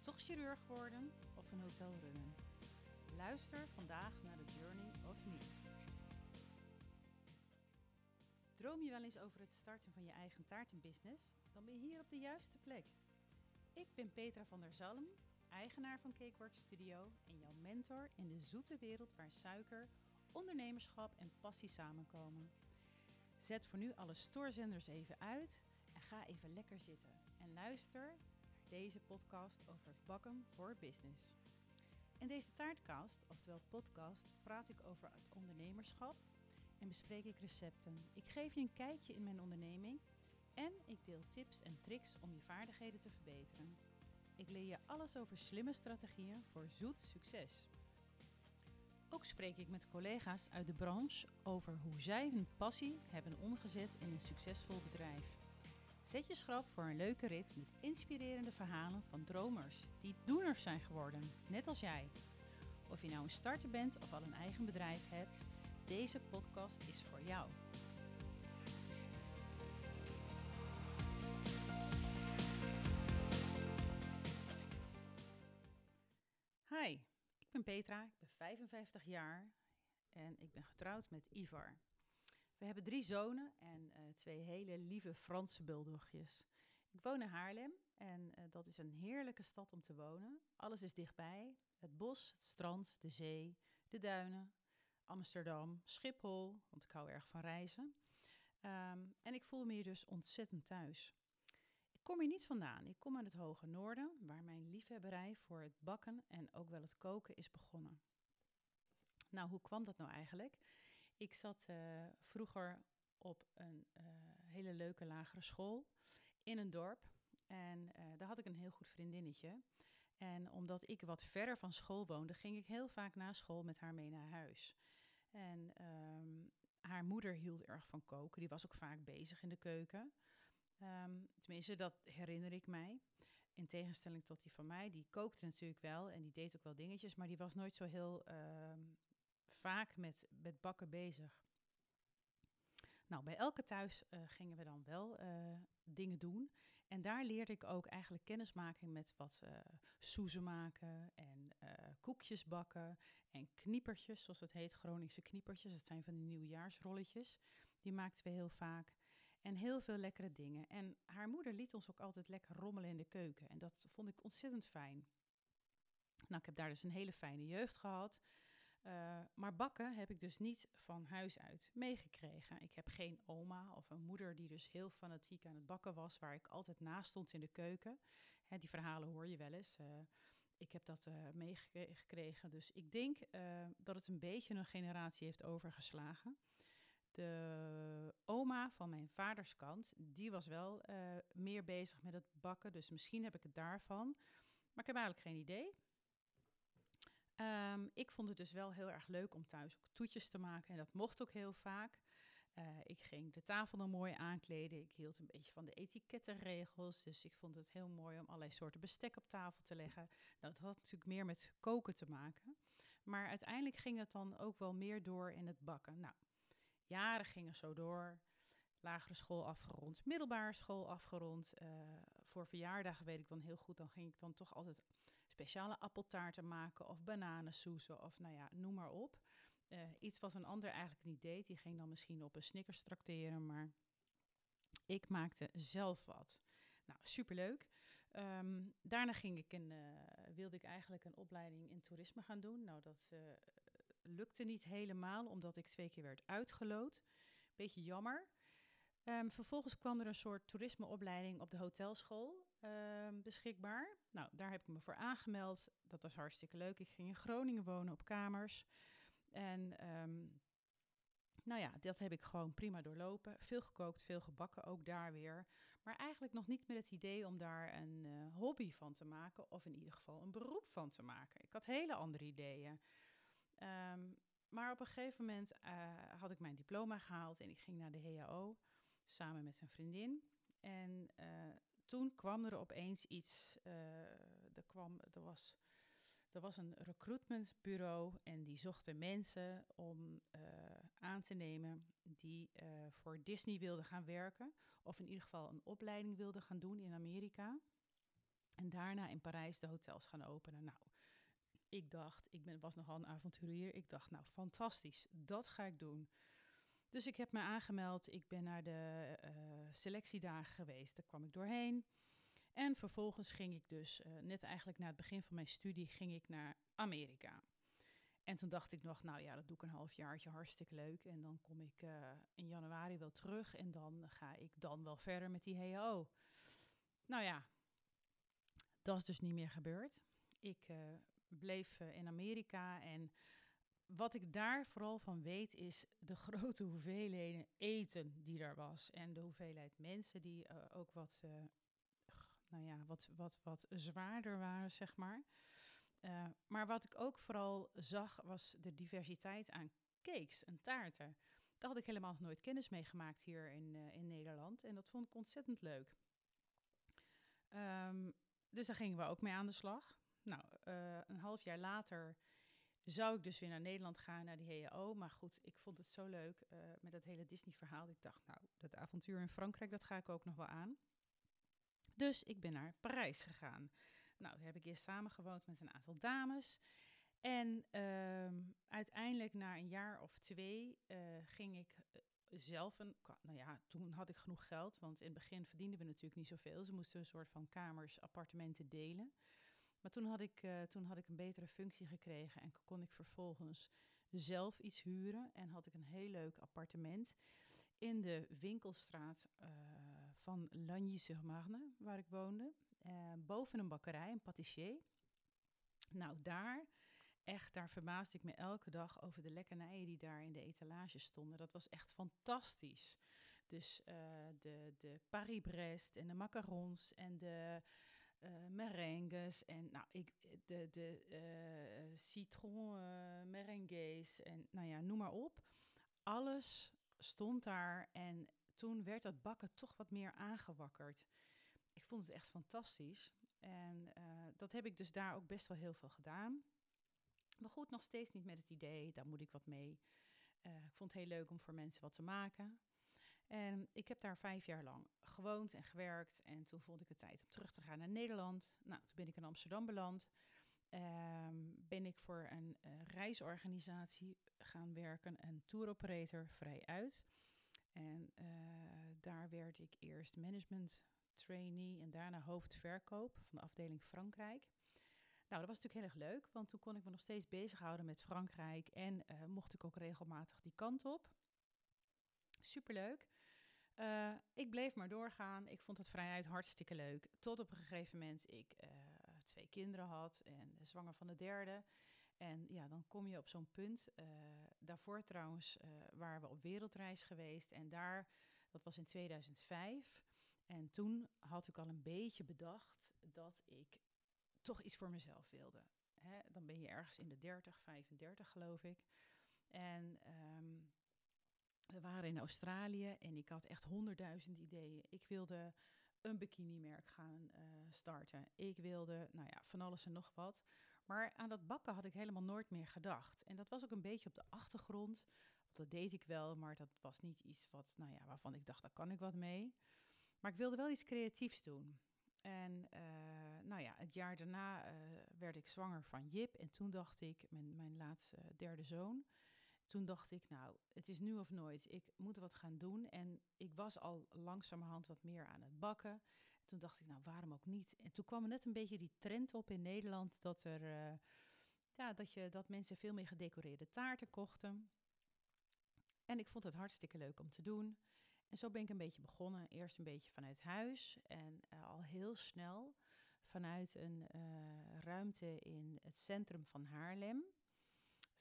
toch chirurg worden of een hotel runnen? Luister vandaag naar de Journey of Me. Droom je wel eens over het starten van je eigen taartenbusiness? Dan ben je hier op de juiste plek. Ik ben Petra van der Zalm, eigenaar van Cakeworks Studio en jouw mentor in de zoete wereld waar suiker, ondernemerschap en passie samenkomen. Zet voor nu alle stoorzenders even uit en ga even lekker zitten en luister deze podcast over bakken voor business. In deze taartcast, oftewel podcast, praat ik over het ondernemerschap en bespreek ik recepten. Ik geef je een kijkje in mijn onderneming en ik deel tips en tricks om je vaardigheden te verbeteren. Ik leer je alles over slimme strategieën voor zoet succes. Ook spreek ik met collega's uit de branche over hoe zij hun passie hebben omgezet in een succesvol bedrijf. Zet je schrap voor een leuke rit met inspirerende verhalen van dromers die doeners zijn geworden, net als jij. Of je nou een starter bent of al een eigen bedrijf hebt, deze podcast is voor jou. Hi, ik ben Petra, ik ben 55 jaar en ik ben getrouwd met Ivar. We hebben drie zonen en uh, twee hele lieve Franse bulldogjes. Ik woon in Haarlem en uh, dat is een heerlijke stad om te wonen. Alles is dichtbij. Het bos, het strand, de zee, de duinen, Amsterdam, Schiphol, want ik hou erg van reizen. Um, en ik voel me hier dus ontzettend thuis. Ik kom hier niet vandaan. Ik kom uit het hoge noorden, waar mijn liefhebberij voor het bakken en ook wel het koken is begonnen. Nou, hoe kwam dat nou eigenlijk? Ik zat uh, vroeger op een uh, hele leuke lagere school in een dorp. En uh, daar had ik een heel goed vriendinnetje. En omdat ik wat verder van school woonde, ging ik heel vaak na school met haar mee naar huis. En um, haar moeder hield erg van koken. Die was ook vaak bezig in de keuken. Um, tenminste, dat herinner ik mij. In tegenstelling tot die van mij. Die kookte natuurlijk wel en die deed ook wel dingetjes. Maar die was nooit zo heel uh, vaak met, met bakken bezig. Nou, bij elke thuis uh, gingen we dan wel uh, dingen doen. En daar leerde ik ook eigenlijk kennismaking met wat uh, soezen maken en koekjes bakken en kniepertjes, zoals het heet, Groningse kniepertjes. Dat zijn van die nieuwjaarsrolletjes. Die maakten we heel vaak. En heel veel lekkere dingen. En haar moeder liet ons ook altijd lekker rommelen in de keuken. En dat vond ik ontzettend fijn. Nou, ik heb daar dus een hele fijne jeugd gehad. Uh, maar bakken heb ik dus niet van huis uit meegekregen. Ik heb geen oma of een moeder die dus heel fanatiek aan het bakken was, waar ik altijd naast stond in de keuken. Hè, die verhalen hoor je wel eens. Uh, ik heb dat uh, meegekregen. Dus ik denk dat het een beetje een generatie heeft overgeslagen. De oma van mijn vaders kant, die was wel meer bezig met het bakken. Dus misschien heb ik het daarvan. Maar ik heb eigenlijk geen idee. Um, ik vond het dus wel heel erg leuk om thuis ook toetjes te maken. En dat mocht ook heel vaak. Uh, ik ging de tafel dan mooi aankleden. Ik hield een beetje van de etikettenregels. Dus ik vond het heel mooi om allerlei soorten bestek op tafel te leggen. Nou, dat had natuurlijk meer met koken te maken. Maar uiteindelijk ging het dan ook wel meer door in het bakken. Nou, jaren gingen zo door lagere school afgerond, middelbare school afgerond. Uh, voor verjaardagen weet ik dan heel goed, dan ging ik dan toch altijd speciale appeltaarten maken of bananensoezen of nou ja, noem maar op. Uh, iets wat een ander eigenlijk niet deed, die ging dan misschien op een Snickers trakteren, maar ik maakte zelf wat. Nou, superleuk. Um, daarna ging ik een, uh, wilde ik eigenlijk een opleiding in toerisme gaan doen. Nou, dat uh, lukte niet helemaal, omdat ik twee keer werd uitgeloot. Beetje jammer. Um, vervolgens kwam er een soort toerismeopleiding op de hotelschool um, beschikbaar. Nou, daar heb ik me voor aangemeld. Dat was hartstikke leuk. Ik ging in Groningen wonen op kamers. En um, nou ja, dat heb ik gewoon prima doorlopen. Veel gekookt, veel gebakken, ook daar weer. Maar eigenlijk nog niet met het idee om daar een uh, hobby van te maken. Of in ieder geval een beroep van te maken. Ik had hele andere ideeën. maar op een gegeven moment uh, had ik mijn diploma gehaald en ik ging naar de HAO samen met een vriendin. En uh, toen kwam er opeens iets. Uh, er, kwam, er, was, er was een recruitmentbureau en die zochten mensen om uh, aan te nemen die voor Disney wilden gaan werken. Of in ieder geval een opleiding wilden gaan doen in Amerika. En daarna in Parijs de hotels gaan openen. Nou, ik dacht, ik ben, was nogal een avonturier. Ik dacht, nou fantastisch, dat ga ik doen. Dus ik heb me aangemeld. Ik ben naar de uh, selectiedagen geweest. Daar kwam ik doorheen. En vervolgens ging ik dus, uh, net eigenlijk na het begin van mijn studie, ging ik naar Amerika. En toen dacht ik nog, nou ja, dat doe ik een halfjaartje, hartstikke leuk. En dan kom ik uh, in januari wel terug en dan ga ik dan wel verder met die HO. Nou ja, dat is dus niet meer gebeurd. Ik bleef in Amerika en wat ik daar vooral van weet is de grote hoeveelheden eten die er was. En de hoeveelheid mensen die ook wat, nou ja, wat, wat, wat zwaarder waren, zeg maar. Uh, maar wat ik ook vooral zag was de diversiteit aan cakes en taarten. Daar had ik helemaal nog nooit kennis mee gemaakt hier in, in Nederland. En dat vond ik ontzettend leuk. Um, dus daar gingen we ook mee aan de slag. Nou, een half jaar later zou ik dus weer naar Nederland gaan, naar die HEO. Maar goed, ik vond het zo leuk met dat hele Disney-verhaal. Ik dacht, nou, dat avontuur in Frankrijk, dat ga ik ook nog wel aan. Dus ik ben naar Parijs gegaan. Nou, daar heb ik eerst samengewoond met een aantal dames. En uh, uiteindelijk na een jaar of twee uh, ging ik uh, zelf een. Nou ja, toen had ik genoeg geld, want in het begin verdienden we natuurlijk niet zoveel. Ze moesten een soort van kamers, appartementen delen. Maar toen had ik, uh, toen had ik een betere functie gekregen en kon ik vervolgens zelf iets huren. En had ik een heel leuk appartement in de winkelstraat van Lagny-sur-Marne, waar ik woonde. Uh, boven een bakkerij, een pâtissier. Nou, daar, echt, daar verbaasde ik me elke dag over de lekkernijen die daar in de etalage stonden. Dat was echt fantastisch. Dus de, de Paris-Brest en de macarons en de uh, en nou, ik, de, de citron merengues en nou ja, noem maar op. Alles stond daar en toen werd dat bakken toch wat meer aangewakkerd ik vond het echt fantastisch. En uh, dat heb ik dus daar ook best wel heel veel gedaan. Maar goed, nog steeds niet met het idee, daar moet ik wat mee. Uh, ik vond het heel leuk om voor mensen wat te maken. En ik heb daar vijf jaar lang gewoond en gewerkt. En toen vond ik het tijd om terug te gaan naar Nederland. Nou, toen ben ik in Amsterdam beland. Um, ben ik voor een uh, reisorganisatie gaan werken, een tour operator vrij uit. En daar werd ik eerst management trainee en daarna hoofdverkoop van de afdeling Frankrijk. Nou, dat was natuurlijk heel erg leuk, want toen kon ik me nog steeds bezighouden met Frankrijk en uh, mocht ik ook regelmatig die kant op. Superleuk. Uh, ik bleef maar doorgaan. Ik vond het vrijheid hartstikke leuk. Tot op een gegeven moment ik uh, twee kinderen had en zwanger van de derde. En ja, dan kom je op zo'n punt. daarvoor trouwens waren we op wereldreis geweest. En daar, dat was in 2005. En toen had ik al een beetje bedacht dat ik toch iets voor mezelf wilde. Hè, dan ben je ergens in de 30, 35 geloof ik. En um, we waren in Australië en ik had echt honderdduizend ideeën. Ik wilde een bikini-merk gaan uh, starten. Ik wilde, nou ja, van alles en nog wat. Maar aan dat bakken had ik helemaal nooit meer gedacht. En dat was ook een beetje op de achtergrond. Dat deed ik wel, maar dat was niet iets wat, nou ja, waarvan ik dacht, daar kan ik wat mee. Maar ik wilde wel iets creatiefs doen. En uh, nou ja, het jaar daarna uh, werd ik zwanger van Jip. En toen dacht ik, mijn, mijn laatste derde zoon. Toen dacht ik, nou, het is nu of nooit. Ik moet wat gaan doen. En ik was al langzamerhand wat meer aan het bakken. Toen dacht ik, nou, waarom ook niet? En toen kwam er net een beetje die trend op in Nederland dat er, uh, ja, dat je, dat mensen veel meer gedecoreerde taarten kochten. En ik vond het hartstikke leuk om te doen. En zo ben ik een beetje begonnen. Eerst een beetje vanuit huis en uh, al heel snel vanuit een uh, ruimte in het centrum van Haarlem.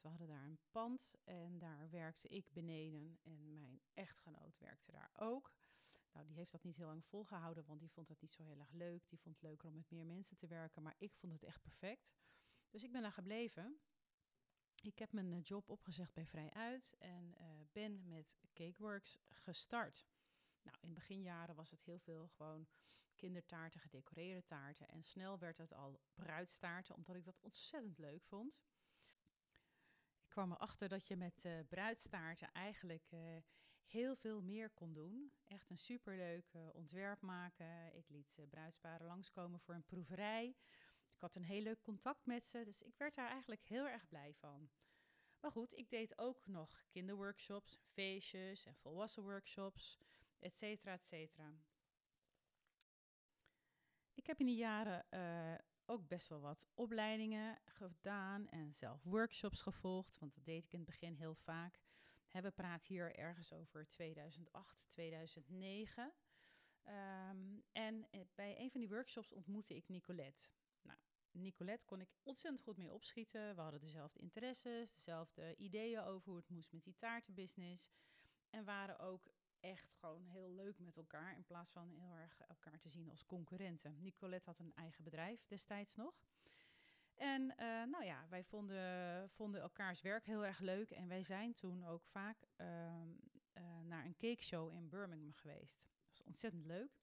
We hadden daar een pand en daar werkte ik beneden en mijn echtgenoot werkte daar ook. Nou, die heeft dat niet heel lang volgehouden, want die vond dat niet zo heel erg leuk. Die vond het leuker om met meer mensen te werken, maar ik vond het echt perfect. Dus ik ben daar gebleven. Ik heb mijn job opgezegd bij Vrij Uit en uh, ben met Cakeworks gestart. Nou, in beginjaren was het heel veel gewoon kindertaarten, gedecoreerde taarten. En snel werd het al bruidstaarten, omdat ik dat ontzettend leuk vond. Kwam erachter dat je met uh, bruidstaarten eigenlijk uh, heel veel meer kon doen. Echt een superleuk uh, ontwerp maken. Ik liet bruidsparen langskomen voor een proeverij. Ik had een heel leuk contact met ze, dus ik werd daar eigenlijk heel erg blij van. Maar goed, ik deed ook nog kinderworkshops, feestjes en volwassen workshops, et cetera, et cetera. Ik heb in die jaren ook best wel wat opleidingen gedaan en zelf workshops gevolgd, want dat deed ik in het begin heel vaak. we praten hier ergens over 2008, 2009. Um, en eh, bij een van die workshops ontmoette ik Nicolette. Nou, Nicolette kon ik ontzettend goed mee opschieten. We hadden dezelfde interesses, dezelfde ideeën over hoe het moest met die taartenbusiness. En waren ook echt gewoon heel leuk met elkaar. In plaats van heel erg elkaar te zien als concurrenten. Nicolette had een eigen bedrijf destijds nog. En uh, nou ja, wij vonden, vonden elkaars werk heel erg leuk. En wij zijn toen ook vaak uh, uh, naar een cake show in Birmingham geweest. Dat was ontzettend leuk.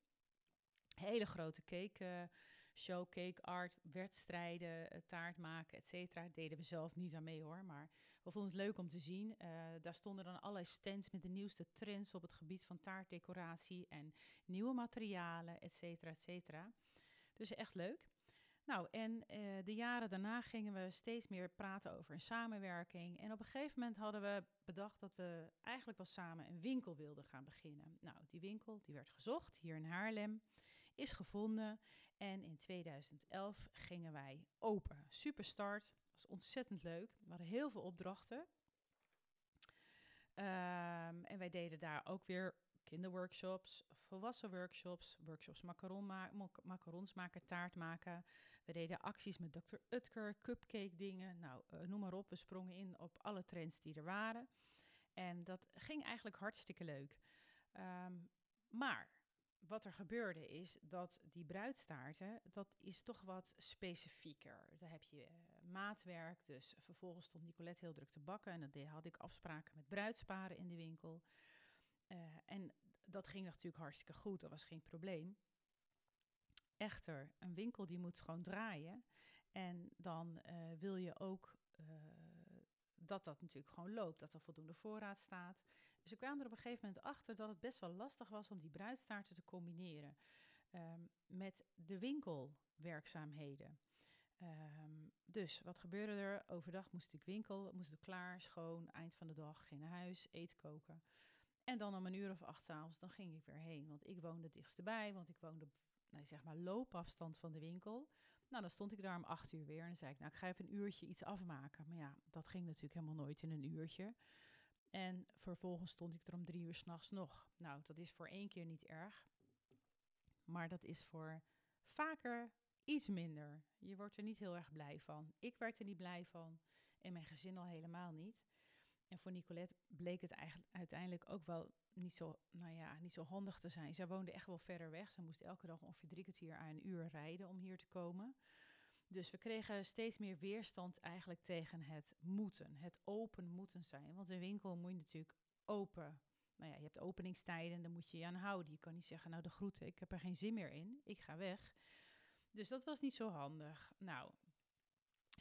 Hele grote cake show, cake art, wedstrijden, taart maken, et cetera. Deden we zelf niet aan mee hoor, maar we vonden het leuk om te zien. Uh, daar stonden dan allerlei stands met de nieuwste trends op het gebied van taartdecoratie en nieuwe materialen, et cetera, et cetera. Dus echt leuk. Nou, en uh, de jaren daarna gingen we steeds meer praten over een samenwerking. En op een gegeven moment hadden we bedacht dat we eigenlijk wel samen een winkel wilden gaan beginnen. Nou, die winkel die werd gezocht hier in Haarlem, is gevonden. En in 2011 gingen wij open. Superstart, was ontzettend leuk. We hadden heel veel opdrachten. Um, en wij deden daar ook weer kinderworkshops, volwassen workshops, workshops macaron ma macarons maken, taart maken. We deden acties met Dr. Utker, cupcake dingen, nou uh, noem maar op. We sprongen in op alle trends die er waren. En dat ging eigenlijk hartstikke leuk. Um, maar wat er gebeurde is dat die bruidstaarten, dat is toch wat specifieker. Daar heb je uh, maatwerk, dus vervolgens stond Nicolette heel druk te bakken en dan had ik afspraken met bruidsparen in de winkel. Uh, en dat ging natuurlijk hartstikke goed, dat was geen probleem. Echter, een winkel die moet gewoon draaien en dan uh, wil je ook dat dat natuurlijk gewoon loopt, dat er voldoende voorraad staat. Dus ik kwam er op een gegeven moment achter dat het best wel lastig was om die bruidstaarten te combineren um, met de winkelwerkzaamheden. Um, dus wat gebeurde er? Overdag moest ik winkel, moest ik klaar, schoon, eind van de dag, ging naar huis, eten koken. En dan om een uur of acht avonds, dan ging ik weer heen. Want ik woonde dichtstbij, want ik woonde op nou, zeg maar loopafstand van de winkel. Nou, dan stond ik daar om acht uur weer en dan zei ik, nou, ik ga even een uurtje iets afmaken. Maar ja, dat ging natuurlijk helemaal nooit in een uurtje. En vervolgens stond ik er om drie uur s'nachts nog. Nou, dat is voor één keer niet erg. Maar dat is voor vaker iets minder. Je wordt er niet heel erg blij van. Ik werd er niet blij van en mijn gezin al helemaal niet. En voor Nicolette bleek het eigenlijk uiteindelijk ook wel niet zo, nou ja, niet zo handig te zijn. Zij woonde echt wel verder weg. Ze moest elke dag ongeveer drie kwartier aan een uur rijden om hier te komen. Dus we kregen steeds meer weerstand eigenlijk tegen het moeten, het open moeten zijn. Want een winkel moet je natuurlijk open. Nou ja, je hebt openingstijden, daar moet je je aan houden. Je kan niet zeggen, nou de groeten, ik heb er geen zin meer in, ik ga weg. Dus dat was niet zo handig. Nou,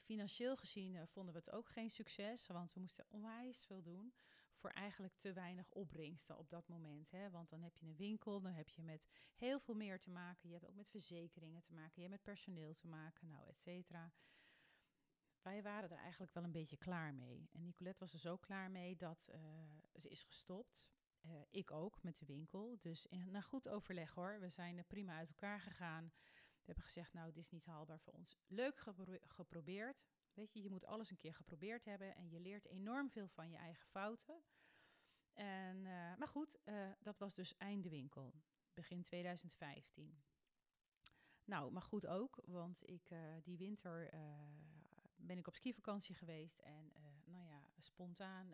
financieel gezien uh, vonden we het ook geen succes, want we moesten onwijs veel doen voor eigenlijk te weinig opbrengsten op dat moment. Hè? Want dan heb je een winkel, dan heb je met heel veel meer te maken. Je hebt ook met verzekeringen te maken, je hebt met personeel te maken, nou, et cetera. Wij waren er eigenlijk wel een beetje klaar mee. En Nicolette was er zo klaar mee dat uh, ze is gestopt. Uh, ik ook met de winkel. Dus in, na goed overleg hoor. We zijn prima uit elkaar gegaan. We hebben gezegd, nou, dit is niet haalbaar voor ons. Leuk gepro geprobeerd. Weet je, je moet alles een keer geprobeerd hebben en je leert enorm veel van je eigen fouten. En, uh, maar goed, uh, dat was dus eindewinkel, begin 2015. Nou, maar goed ook, want ik, uh, die winter ben ik op skivakantie geweest en nou ja, spontaan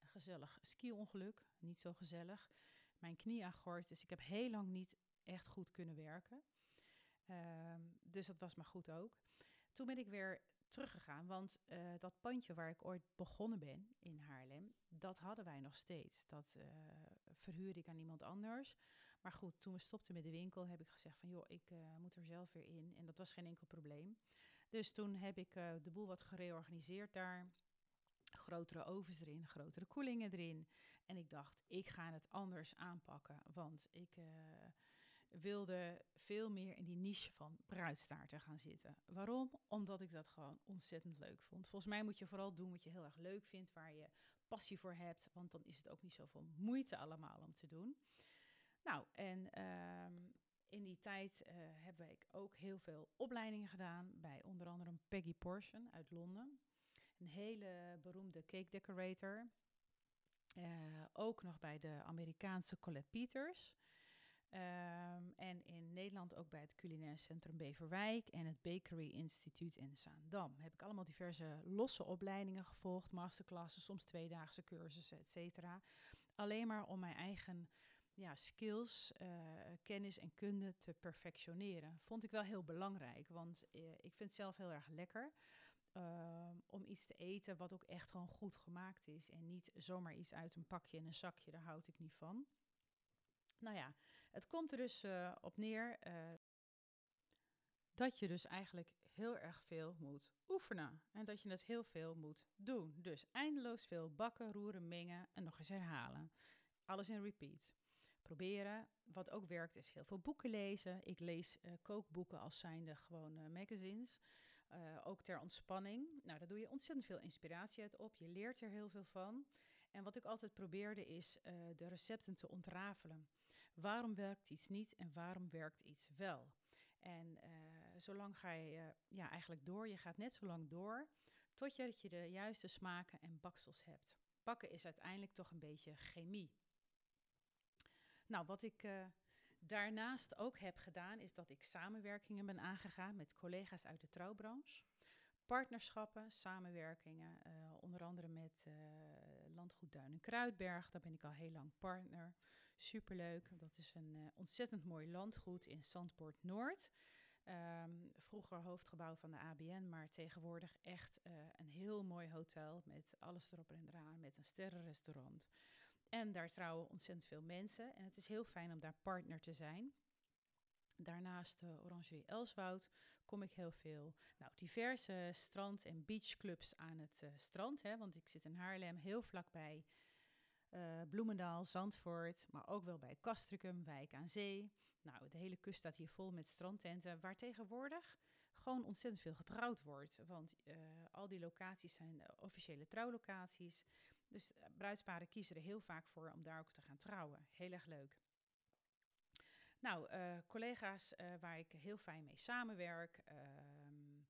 gezellig ski-ongeluk, niet zo gezellig. Mijn knie aangort, dus ik heb heel lang niet echt goed kunnen werken. Ehm, dus dat was maar goed ook. Toen ben ik weer teruggegaan. Want uh, dat pandje waar ik ooit begonnen ben in Haarlem, dat hadden wij nog steeds. Dat uh, verhuurde ik aan iemand anders. Maar goed, toen we stopten met de winkel, heb ik gezegd van joh, ik uh, moet er zelf weer in. En dat was geen enkel probleem. Dus toen heb ik de boel wat gereorganiseerd daar. Grotere ovens erin, grotere koelingen erin. En ik dacht, ik ga het anders aanpakken. Want ik wilde veel meer in die niche van bruidstaarten gaan zitten. Waarom? Omdat ik dat gewoon ontzettend leuk vond. Volgens mij moet je vooral doen wat je heel erg leuk vindt, waar je passie voor hebt, want dan is het ook niet zoveel moeite allemaal om te doen. Nou, en ehm, in die tijd uh, heb ik ook heel veel opleidingen gedaan bij onder andere Peggy Portion uit Londen. Een hele beroemde cake decorator. Uh, ook nog bij de Amerikaanse Colette Peters. Um, en in Nederland ook bij het Culinair Centrum Beverwijk en het Bakery Instituut in Zaandam. Heb ik allemaal diverse losse opleidingen gevolgd, masterclasses, soms tweedaagse cursussen, et cetera. Alleen maar om mijn eigen ja, skills, uh, kennis en kunde te perfectioneren. Vond ik wel heel belangrijk, want uh, ik vind het zelf heel erg lekker. Uh, om iets te eten wat ook echt gewoon goed gemaakt is. En niet zomaar iets uit een pakje en een zakje, daar houd ik niet van. Nou ja, het komt er dus uh, op neer uh, dat je dus eigenlijk heel erg veel moet oefenen. En dat je het heel veel moet doen. Dus eindeloos veel bakken, roeren, mengen en nog eens herhalen. Alles in repeat. Proberen. Wat ook werkt is heel veel boeken lezen. Ik lees uh, kookboeken als zijnde gewoon magazines. ook ter ontspanning. Nou, daar doe je ontzettend veel inspiratie uit op. Je leert er heel veel van. En wat ik altijd probeerde is de recepten te ontrafelen. Waarom werkt iets niet en waarom werkt iets wel? En uh, zolang ga je uh, ja, eigenlijk door. Je gaat net zo lang door tot je, dat je de juiste smaken en baksels hebt. Bakken is uiteindelijk toch een beetje chemie. Nou, wat ik uh, daarnaast ook heb gedaan, is dat ik samenwerkingen ben aangegaan met collega's uit de trouwbranche. Partnerschappen, samenwerkingen, onder andere met Landgoed Duin en Kruidberg. Daar ben ik al heel lang partner. Superleuk. Dat is een uh, ontzettend mooi landgoed in Zandpoort Noord. Um, vroeger hoofdgebouw van de ABN, maar tegenwoordig echt uh, een heel mooi hotel met alles erop en eraan, met een sterrenrestaurant. En daar trouwen ontzettend veel mensen en het is heel fijn om daar partner te zijn. Daarnaast de Orangerie Elswoud kom ik heel veel. Nou, diverse strand- en beachclubs aan het strand, hè, want ik zit in Haarlem heel vlakbij uh, Bloemendaal, Zandvoort, maar ook wel bij Castricum, Wijk aan Zee. Nou, de hele kust staat hier vol met strandtenten, waar tegenwoordig gewoon ontzettend veel getrouwd wordt. Want uh, al die locaties zijn officiële trouwlocaties. Dus bruidsparen kiezen er heel vaak voor om daar ook te gaan trouwen. Heel erg leuk. Nou, collega's waar ik heel fijn mee samenwerk. Ehm,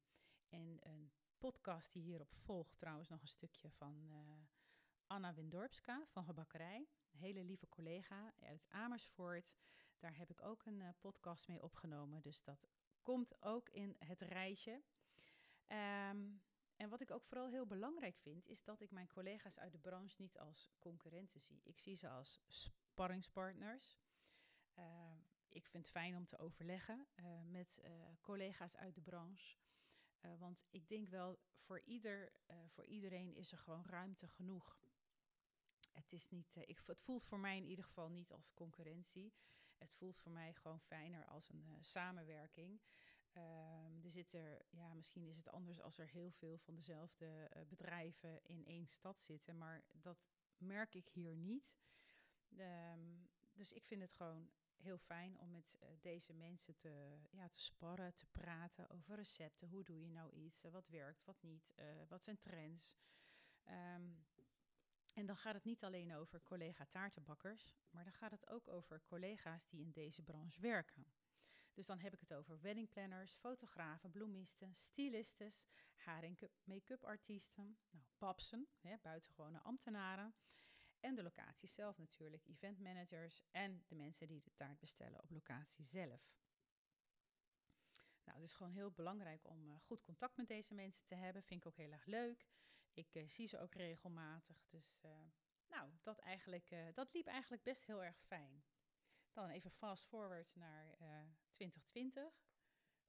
en een podcast die hierop volgt, trouwens nog een stukje van Anna Windorpska van Gebakkerij. Een hele lieve collega uit Amersfoort. Daar heb ik ook een uh, podcast mee opgenomen. Dus dat komt ook in het rijtje. Um, en wat ik ook vooral heel belangrijk vind, is dat ik mijn collega's uit de branche niet als concurrenten zie. Ik zie ze als sparringspartners. Uh, ik vind het fijn om te overleggen uh, met collega's uit de branche. want ik denk wel, voor, ieder, voor iedereen is er gewoon ruimte genoeg het, is niet, uh, ik, het voelt voor mij in ieder geval niet als concurrentie. Het voelt voor mij gewoon fijner als een uh, samenwerking. Um, er zit er, ja, misschien is het anders als er heel veel van dezelfde uh, bedrijven in één stad zitten, maar dat merk ik hier niet. Um, dus ik vind het gewoon heel fijn om met deze mensen te, ja, te sparren, te praten over recepten. Hoe doe je nou iets? Wat werkt, wat niet? Wat zijn trends? Um, en dan gaat het niet alleen over collega taartenbakkers, maar dan gaat het ook over collega's die in deze branche werken. Dus dan heb ik het over weddingplanners, fotografen, bloemisten, stylistes, haar- en make-up artiesten, nou, papsen, hè, buitengewone ambtenaren. En de locatie zelf natuurlijk, eventmanagers en de mensen die de taart bestellen op locatie zelf. Nou, het is gewoon heel belangrijk om uh, goed contact met deze mensen te hebben. Vind ik ook heel erg leuk. Ik uh, zie ze ook regelmatig. Dus uh, nou, dat, eigenlijk, uh, dat liep eigenlijk best heel erg fijn. Dan even fast forward naar 2020.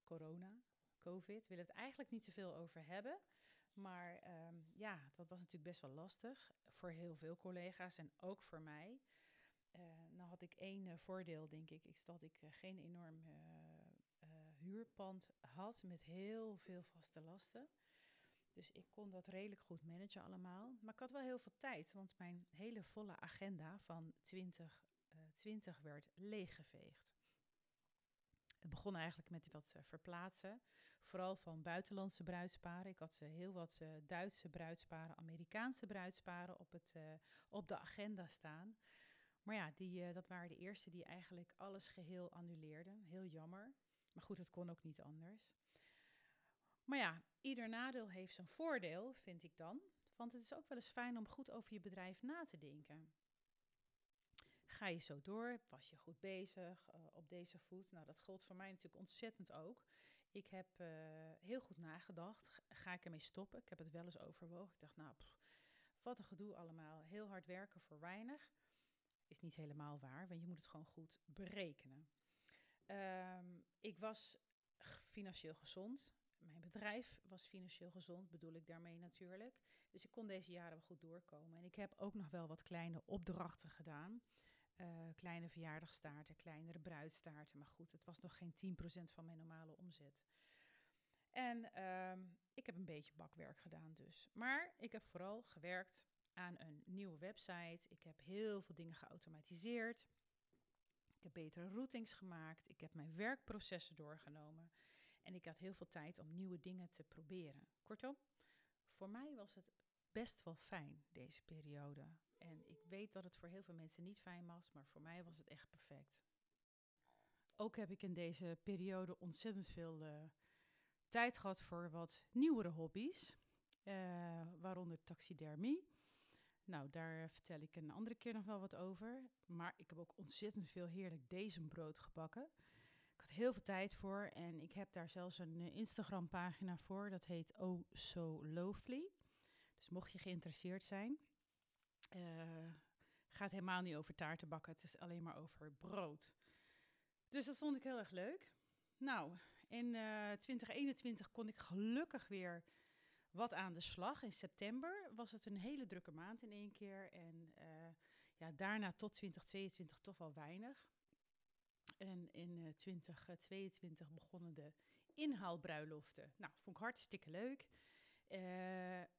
Corona, COVID. We willen het eigenlijk niet te veel over hebben. Maar um, ja, dat was natuurlijk best wel lastig. Voor heel veel collega's en ook voor mij. nou had ik één voordeel, denk ik. Is dat ik geen enorm huurpand had met heel veel vaste lasten. Dus ik kon dat redelijk goed managen allemaal. Maar ik had wel heel veel tijd, want mijn hele volle agenda van 2020 uh, werd leeggeveegd. Het begon eigenlijk met wat uh, verplaatsen, vooral van buitenlandse bruidsparen. Ik had uh, heel wat Duitse bruidsparen, Amerikaanse bruidsparen op, het, op de agenda staan. Maar ja, die, dat waren de eerste die eigenlijk alles geheel annuleerden. Heel jammer. Maar goed, het kon ook niet anders. Maar ja, ieder nadeel heeft zijn voordeel, vind ik dan. Want het is ook wel eens fijn om goed over je bedrijf na te denken. Ga je zo door? Was je goed bezig uh, op deze voet? Nou, dat gold voor mij natuurlijk ontzettend ook. Ik heb uh, heel goed nagedacht. Ga ik ermee stoppen? Ik heb het wel eens overwogen. Ik dacht, nou, wat een gedoe allemaal. Heel hard werken voor weinig. Is niet helemaal waar, want je moet het gewoon goed berekenen. Um, ik was financieel gezond. Mijn bedrijf was financieel gezond, bedoel ik daarmee natuurlijk. Dus ik kon deze jaren wel goed doorkomen. En ik heb ook nog wel wat kleine opdrachten gedaan. Uh, kleine verjaardagstaarten, kleinere bruidstaarten. Maar goed, het was nog geen 10% van mijn normale omzet. En um, ik heb een beetje bakwerk gedaan dus. Maar ik heb vooral gewerkt aan een nieuwe website. Ik heb heel veel dingen geautomatiseerd. Ik heb betere routings gemaakt. Ik heb mijn werkprocessen doorgenomen. En ik had heel veel tijd om nieuwe dingen te proberen. Kortom, voor mij was het best wel fijn, deze periode. En ik weet dat het voor heel veel mensen niet fijn was, maar voor mij was het echt perfect. Ook heb ik in deze periode ontzettend veel uh, tijd gehad voor wat nieuwere hobby's, uh, waaronder taxidermie. Nou, daar vertel ik een andere keer nog wel wat over. Maar ik heb ook ontzettend veel heerlijk brood gebakken. Heel veel tijd voor en ik heb daar zelfs een uh, Instagram-pagina voor. Dat heet Oh So Lovely. Dus mocht je geïnteresseerd zijn, uh, gaat helemaal niet over taarten bakken. Het is alleen maar over brood. Dus dat vond ik heel erg leuk. Nou, in uh, 2021 kon ik gelukkig weer wat aan de slag. In september was het een hele drukke maand in één keer. En ja, daarna tot 2022 toch wel weinig. En in uh, 2022 begonnen de inhaalbruiloften. Nou, vond ik hartstikke leuk. Uh,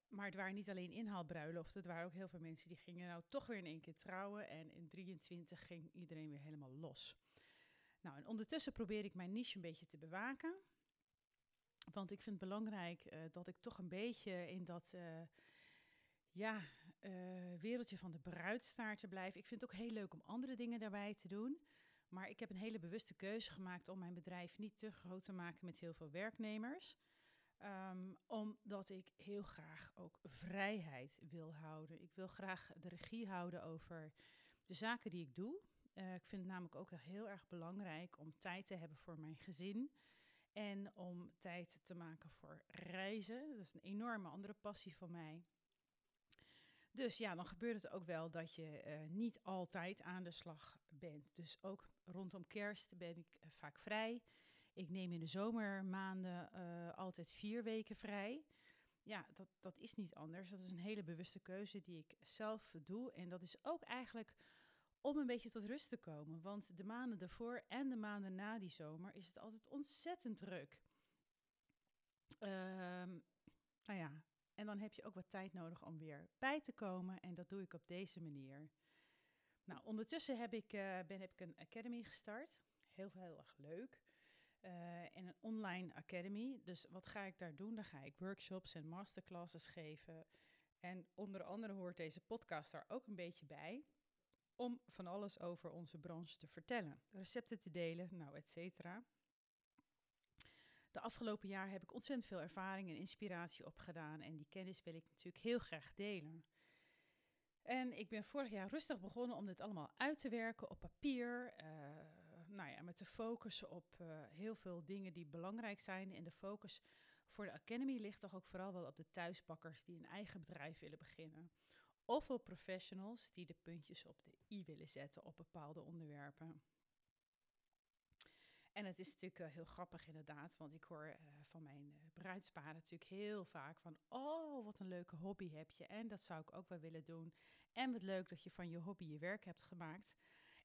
maar het waren niet alleen inhaalbruiloften. Het waren ook heel veel mensen die gingen nou toch weer in één keer trouwen. En in 23 ging iedereen weer helemaal los. Nou, en ondertussen probeer ik mijn niche een beetje te bewaken. Want ik vind het belangrijk dat ik toch een beetje in dat ja, wereldje van de bruidstaarten blijf. Ik vind het ook heel leuk om andere dingen daarbij te doen. Maar ik heb een hele bewuste keuze gemaakt om mijn bedrijf niet te groot te maken met heel veel werknemers. Um, omdat ik heel graag ook vrijheid wil houden. Ik wil graag de regie houden over de zaken die ik doe. Uh, ik vind het namelijk ook heel erg belangrijk om tijd te hebben voor mijn gezin. En om tijd te maken voor reizen. Dat is een enorme andere passie van mij. Dus ja, dan gebeurt het ook wel dat je uh, niet altijd aan de slag bent. Dus ook rondom kerst ben ik uh, vaak vrij. Ik neem in de zomermaanden uh, altijd vier weken vrij. Ja, dat, dat is niet anders. Dat is een hele bewuste keuze die ik zelf doe. En dat is ook eigenlijk om een beetje tot rust te komen. Want de maanden ervoor en de maanden na die zomer is het altijd ontzettend druk. Um, nou ja, en dan heb je ook wat tijd nodig om weer bij te komen. En dat doe ik op deze manier. Nou, ondertussen heb ik, uh, ben, heb ik een academy gestart. Heel, heel erg leuk. Uh, en een online academy. Dus wat ga ik daar doen? Dan ga ik workshops en masterclasses geven. En onder andere hoort deze podcast daar ook een beetje bij. Om van alles over onze branche te vertellen. Recepten te delen, nou, et cetera. De afgelopen jaar heb ik ontzettend veel ervaring en inspiratie opgedaan. En die kennis wil ik natuurlijk heel graag delen. En ik ben vorig jaar rustig begonnen om dit allemaal uit te werken op papier. Uh, nou ja, met de focus op uh, heel veel dingen die belangrijk zijn. En de focus voor de Academy ligt toch ook vooral wel op de thuisbakkers die een eigen bedrijf willen beginnen. Of op professionals die de puntjes op de i willen zetten op bepaalde onderwerpen. En het is natuurlijk uh, heel grappig inderdaad, want ik hoor uh, van mijn uh, bruidsparen natuurlijk heel vaak van... oh, wat een leuke hobby heb je en dat zou ik ook wel willen doen. En wat leuk dat je van je hobby je werk hebt gemaakt.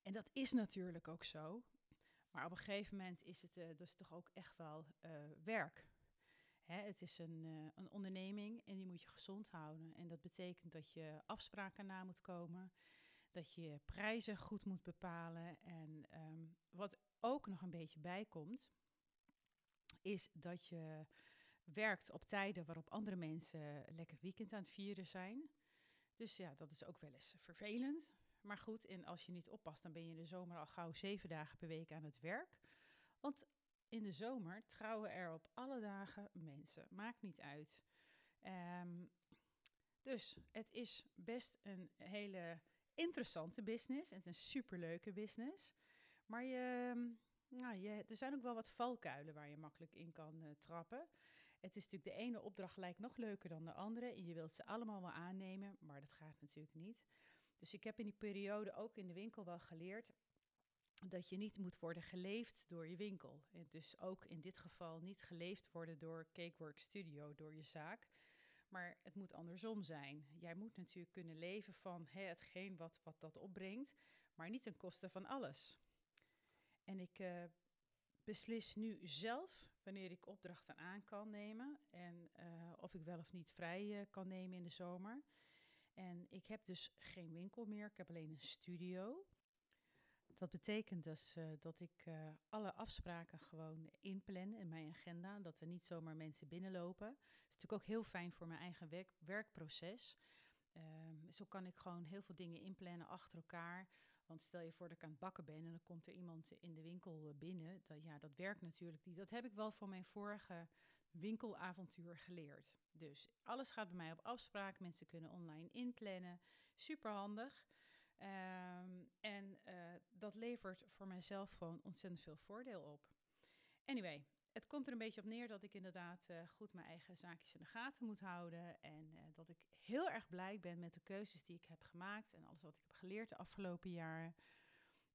En dat is natuurlijk ook zo. Maar op een gegeven moment is het dus toch ook echt wel werk. Hè, het is een, eh, een onderneming en die moet je gezond houden. En dat betekent dat je afspraken na moet komen, dat je prijzen goed moet bepalen. En ehm, wat ook nog een beetje bijkomt, is dat je werkt op tijden waarop andere mensen lekker weekend aan het vieren zijn. Dus ja, dat is ook wel eens vervelend. Maar goed, en als je niet oppast, dan ben je in de zomer al gauw zeven dagen per week aan het werk. Want in de zomer trouwen er op alle dagen mensen. Maakt niet uit. Ehm, dus het is best een hele interessante business. Is een superleuke business. Maar je, nou, je, er zijn ook wel wat valkuilen waar je makkelijk in kan uh, trappen. Het is natuurlijk de ene opdracht lijkt nog leuker dan de andere. En je wilt ze allemaal wel aannemen, maar dat gaat natuurlijk niet. Dus ik heb in die periode ook in de winkel wel geleerd dat je niet moet worden geleefd door je winkel. En dus ook in dit geval niet geleefd worden door Cakework Studio, door je zaak. Maar het moet andersom zijn. Jij moet natuurlijk kunnen leven van hè, hetgeen wat, wat dat opbrengt, maar niet ten koste van alles. En ik uh, beslis nu zelf wanneer ik opdrachten aan kan nemen en uh, of ik wel of niet vrij uh, kan nemen in de zomer. En ik heb dus geen winkel meer, ik heb alleen een studio. Dat betekent dus uh, dat ik uh, alle afspraken gewoon inplan in mijn agenda. Dat er niet zomaar mensen binnenlopen. Dat is natuurlijk ook heel fijn voor mijn eigen werk, werkproces. Uh, zo kan ik gewoon heel veel dingen inplannen achter elkaar. Want stel je voor dat ik aan het bakken ben en dan komt er iemand in de winkel eh, binnen. Dat, ja, dat werkt natuurlijk niet. Dat heb ik wel van mijn vorige winkelavontuur geleerd. Dus alles gaat bij mij op afspraak. Mensen kunnen online inplannen. Super handig. Um, en dat levert voor mijzelf gewoon ontzettend veel voordeel op. Anyway, het komt er een beetje op neer dat ik inderdaad uh, goed mijn eigen zaakjes in de gaten moet houden. En uh, dat ik heel erg blij ben met de keuzes die ik heb gemaakt en alles wat ik heb geleerd de afgelopen jaren.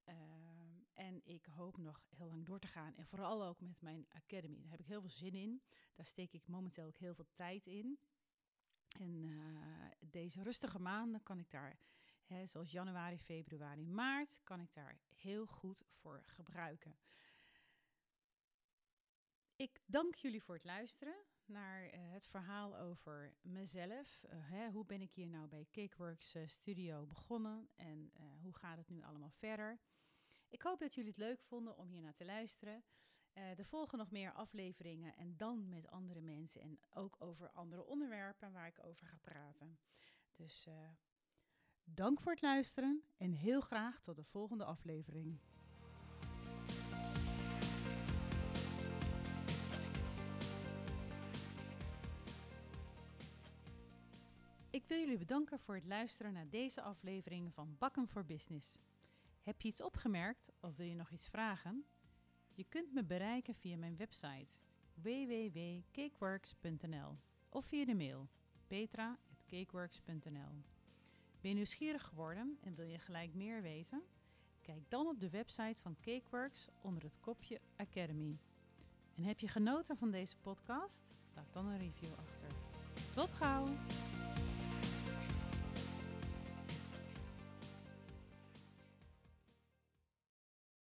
Um, en ik hoop nog heel lang door te gaan. En vooral ook met mijn academy. Daar heb ik heel veel zin in. Daar steek ik momenteel ook heel veel tijd in. En deze rustige maanden kan ik daar He, zoals januari, februari, maart, kan ik daar heel goed voor gebruiken. Ik dank jullie voor het luisteren naar uh, het verhaal over mezelf. Uh, hè, hoe ben ik hier nou bij Cakeworks uh, Studio begonnen en hoe gaat het nu allemaal verder? Ik hoop dat jullie het leuk vonden om hier naar te luisteren. er volgen nog meer afleveringen en dan met andere mensen en ook over andere onderwerpen waar ik over ga praten. Dus Dank voor het luisteren en heel graag tot de volgende aflevering. Ik wil jullie bedanken voor het luisteren naar deze aflevering van Bakken voor Business. Heb je iets opgemerkt of wil je nog iets vragen? Je kunt me bereiken via mijn website www.cakeworks.nl of via de mail petra.cakeworks.nl. Ben je nieuwsgierig geworden en wil je gelijk meer weten? Kijk dan op de website van Cakeworks onder het kopje Academy. En heb je genoten van deze podcast? Laat dan een review achter. Tot gauw!